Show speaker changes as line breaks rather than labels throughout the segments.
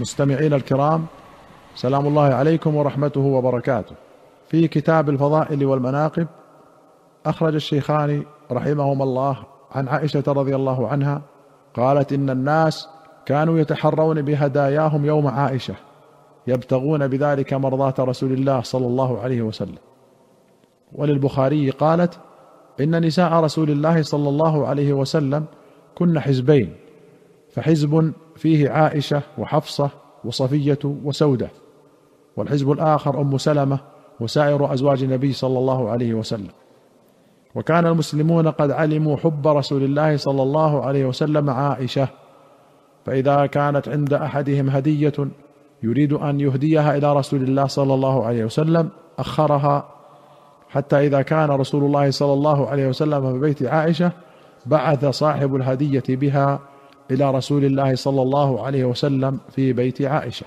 مستمعين الكرام سلام الله عليكم ورحمته وبركاته. في كتاب الفضائل والمناقب أخرج الشيخان رحمهما الله عن عائشة رضي الله عنها قالت إن الناس كانوا يتحرون بهداياهم يوم عائشة يبتغون بذلك مرضاه رسول الله صلى الله عليه وسلم. وللبخاري قالت إن نساء رسول الله صلى الله عليه وسلم كن حزبين فحزب فيه عائشة وحفصة وصفية وسودة والحزب الآخر أم سلمة وسائر أزواج النبي صلى الله عليه وسلم. وكان المسلمون قد علموا حب رسول الله صلى الله عليه وسلم عائشة فإذا كانت عند أحدهم هدية يريد أن يهديها إلى رسول الله صلى الله عليه وسلم أخرها. حتى إذا كان رسول الله صلى الله عليه وسلم في بيت عائشة بعث صاحب الهدية بها إلى رسول الله صلى الله عليه وسلم في بيت عائشة.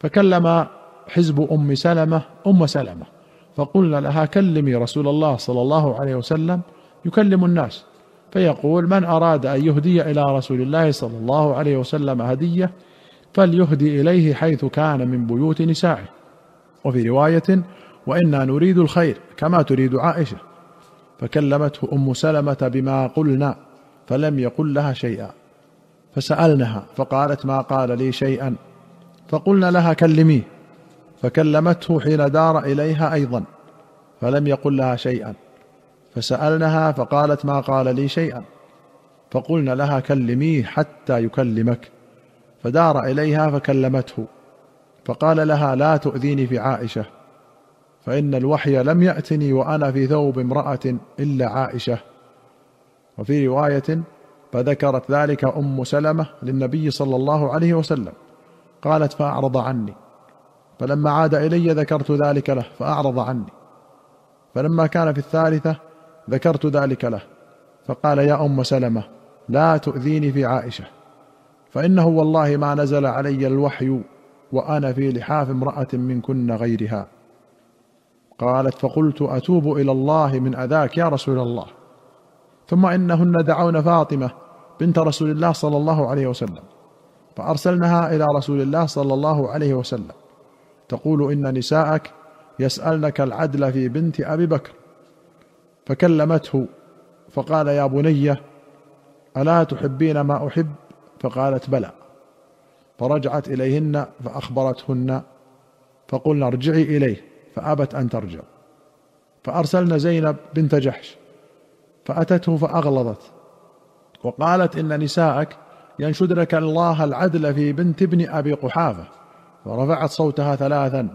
فكلم حزب أم سلمة أم سلمة فقلنا لها كلمي رسول الله صلى الله عليه وسلم يكلم الناس. فيقول من أراد أن يهدي إلى رسول الله صلى الله عليه وسلم هدية فليهدي إليه حيث كان من بيوت نسائه وفي رواية وإنا نريد الخير كما تريد عائشة فكلمته أم سلمة بما قلنا فلم يقل لها شيئا. فسالنها فقالت ما قال لي شيئا. فقلنا لها كلميه فكلمته حين دار إليها أيضا فلم يقل لها شيئا. فسألناها فقالت ما قال لي شيئا. فقلنا لها كلميه حتى يكلمك. فدار إليها فكلمته. فقال لها لا تؤذيني في عائشة فإن الوحي لم يأتني وأنا في ثوب امرأة إلا عائشة. وفي رواية فذكرت ذلك أم سلمة للنبي صلى الله عليه وسلم قالت فأعرض عني. فلما عاد إلي ذكرت ذلك له فأعرض عني. فلما كان في الثالثة ذكرت ذلك له فقال يا أم سلمة لا تؤذيني في عائشة. فإنه والله ما نزل علي الوحي وأنا في لحاف امرأة منكن غيرها. قالت فقلت أتوب إلى الله من أذاك يا رسول الله. ثم إنهن دعون فاطمة بنت رسول الله صلى الله عليه وسلم فارسلنها إلى رسول الله صلى الله عليه وسلم تقول إن نساءك يسألنك العدل في بنت أبي بكر. فكلمته فقال يا بنيه ألا تحبين ما أحب؟ فقالت بلى. فرجعت إليهن فأخبرتهن فقلنا ارجعي إليه فأبت أن ترجع. فارسلنا زينب بنت جحش فأتته فأغلظت. وقالت إن نساءك ينشدنك الله العدل في بنت ابن أبي قحافة فرفعت صوتها ثلاثا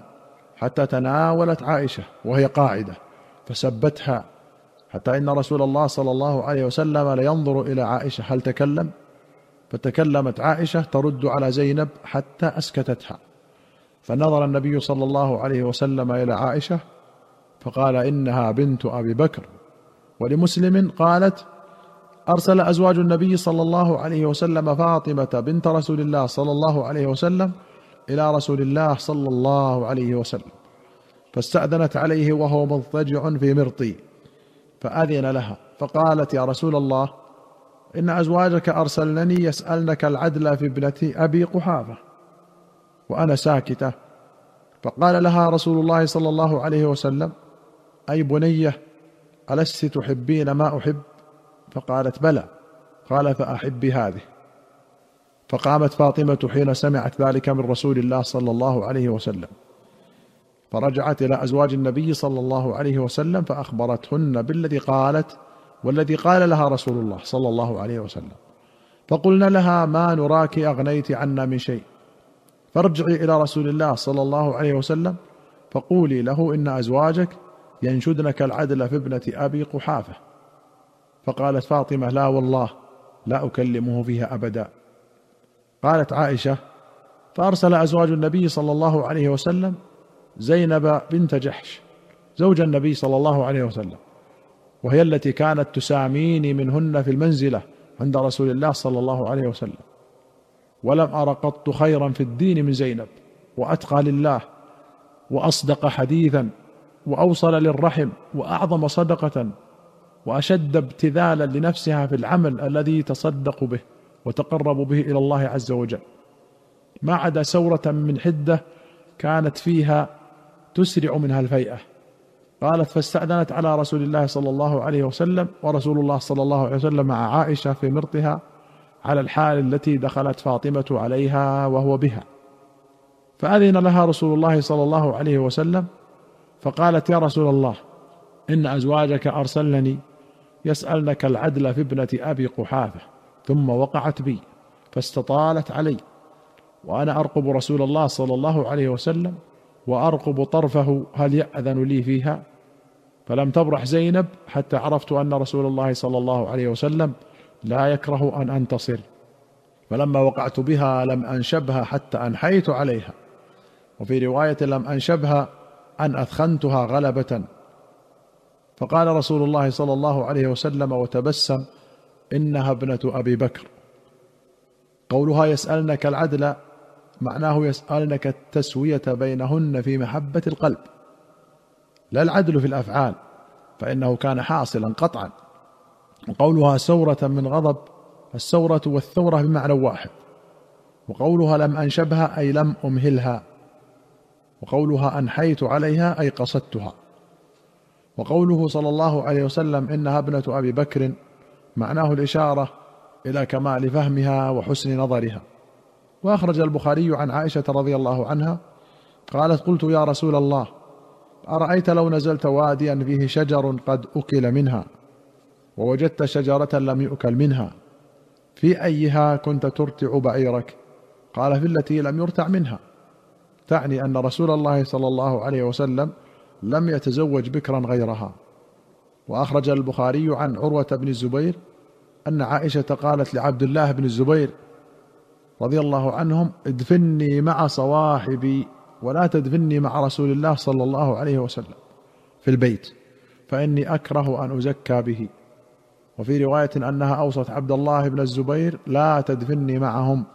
حتى تناولت عائشة وهي قاعدة فسبتها حتى إن رسول الله صلى الله عليه وسلم لينظر إلى عائشة هل تكلم فتكلمت عائشة ترد على زينب حتى أسكتتها. فنظر النبي صلى الله عليه وسلم إلى عائشة فقال إنها بنت أبي بكر ولمسلم قالت أرسل أزواج النبي صلى الله عليه وسلم فاطمة بنت رسول الله صلى الله عليه وسلم إلى رسول الله صلى الله عليه وسلم فاستأذنت عليه وهو مضطجع في مرطي فأذن لها فقالت يا رسول الله إن أزواجك أرسلنني يسألنك العدل في ابنة أبي قحافة وأنا ساكتة فقال لها رسول الله صلى الله عليه وسلم أي بنية ألست تحبين ما أحب؟ فقالت بلى. قال فأحبي هذه. فقامت فاطمة حين سمعت ذلك من رسول الله صلى الله عليه وسلم. فرجعت إلى أزواج النبي صلى الله عليه وسلم فأخبرتهن بالذي قالت والذي قال لها رسول الله صلى الله عليه وسلم. فقلنا لها ما نراك أغنيت عنا من شيء. فارجعي إلى رسول الله صلى الله عليه وسلم فقولي له إن أزواجك ينشدنك العدل في ابنة أبي قحافة. فقالت فاطمة لا والله لا أكلمه فيها أبدا. قالت عائشة فأرسل أزواج النبي صلى الله عليه وسلم زينب بنت جحش زوج النبي صلى الله عليه وسلم وهي التي كانت تساميني منهن في المنزلة عند رسول الله صلى الله عليه وسلم. ولم أر قط خيرا في الدين من زينب وأتقى لله وأصدق حديثا وأوصل للرحم وأعظم صدقة وأشد ابتذالا لنفسها في العمل الذي تصدق به وتقرب به إلى الله عز وجل. ما عدا سورة من حدة كانت فيها تسرع منها الفيئة. قالت فاستأذنت على رسول الله صلى الله عليه وسلم ورسول الله صلى الله عليه وسلم مع عائشة في مرطها على الحال التي دخلت فاطمة عليها وهو بها. فأذن لها رسول الله صلى الله عليه وسلم فقالت يا رسول الله إن أزواجك أرسلني يسألنك العدل في ابنة أبي قحافة ثم وقعت بي فاستطالت علي وأنا أرقب رسول الله صلى الله عليه وسلم وأرقب طرفه هل يأذن لي فيها؟ فلم تبرح زينب حتى عرفت أن رسول الله صلى الله عليه وسلم لا يكره أن أنتصر. فلما وقعت بها لم أنشبها حتى أنحيت عليها وفي رواية لم أنشبها أن أثخنتها غلبة. فقال رسول الله صلى الله عليه وسلم وتبسم إنها ابنة أبي بكر. قولها يسألنك العدل معناه يسألنك التسوية بينهن في محبة القلب. لا العدل في الأفعال فإنه كان حاصلا قطعا. وقولها سورة من غضب السورة والثورة بمعنى واحد. وقولها لم أنشبها أي لم أمهلها. وقولها أنحيت عليها أي قصدتها. وقوله صلى الله عليه وسلم إنها ابنة أبي بكر معناه الإشارة إلى كمال فهمها وحسن نظرها. وأخرج البخاري عن عائشة رضي الله عنها قالت قلت يا رسول الله أرأيت لو نزلت واديا فيه شجر قد أكل منها ووجدت شجرة لم يؤكل منها في أيها كنت ترتع بعيرك؟ قال في التي لم يرتع منها. تعني أن رسول الله صلى الله عليه وسلم لم يتزوج بكرا غيرها. وأخرج البخاري عن عروة بن الزبير أن عائشة قالت لعبد الله بن الزبير رضي الله عنهم ادفني مع صواحبي ولا تدفني مع رسول الله صلى الله عليه وسلم في البيت فإني أكره أن أزكى به. وفي رواية أنها أوصت عبد الله بن الزبير لا تدفني معهم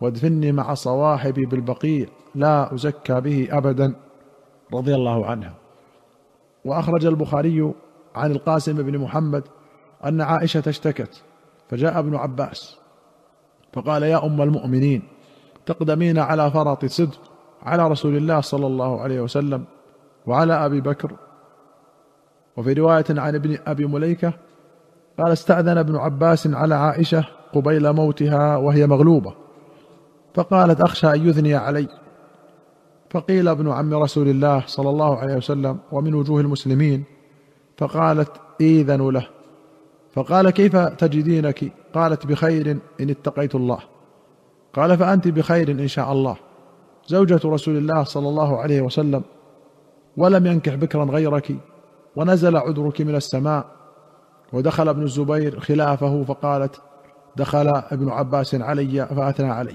وادفني مع صواحبي بالبقيع لا أزكى به ابدا رضي الله عنها. وأخرج البخاري عن القاسم بن محمد أن عائشة اشتكت فجاء ابن عباس فقال يا أم المؤمنين تقدمين على فرط صدق على رسول الله صلى الله عليه وسلم وعلى أبي بكر. وفي رواية عن ابن أبي مليكة قال استأذن ابن عباس على عائشة قبيل موتها وهي مغلوبة فقالت أخشى أن يثني علي. فقيل ابن عم رسول الله صلى الله عليه وسلم ومن وجوه المسلمين فقالت إذن له. فقال كيف تجدينك؟ قالت بخير إن اتقيت الله. قال فأنت بخير إن شاء الله. زوجة رسول الله صلى الله عليه وسلم ولم ينكح بكرا غيرك ونزل عذرك من السماء. ودخل ابن الزبير خلافه فقالت دخل ابن عباس علي فأثنى علي.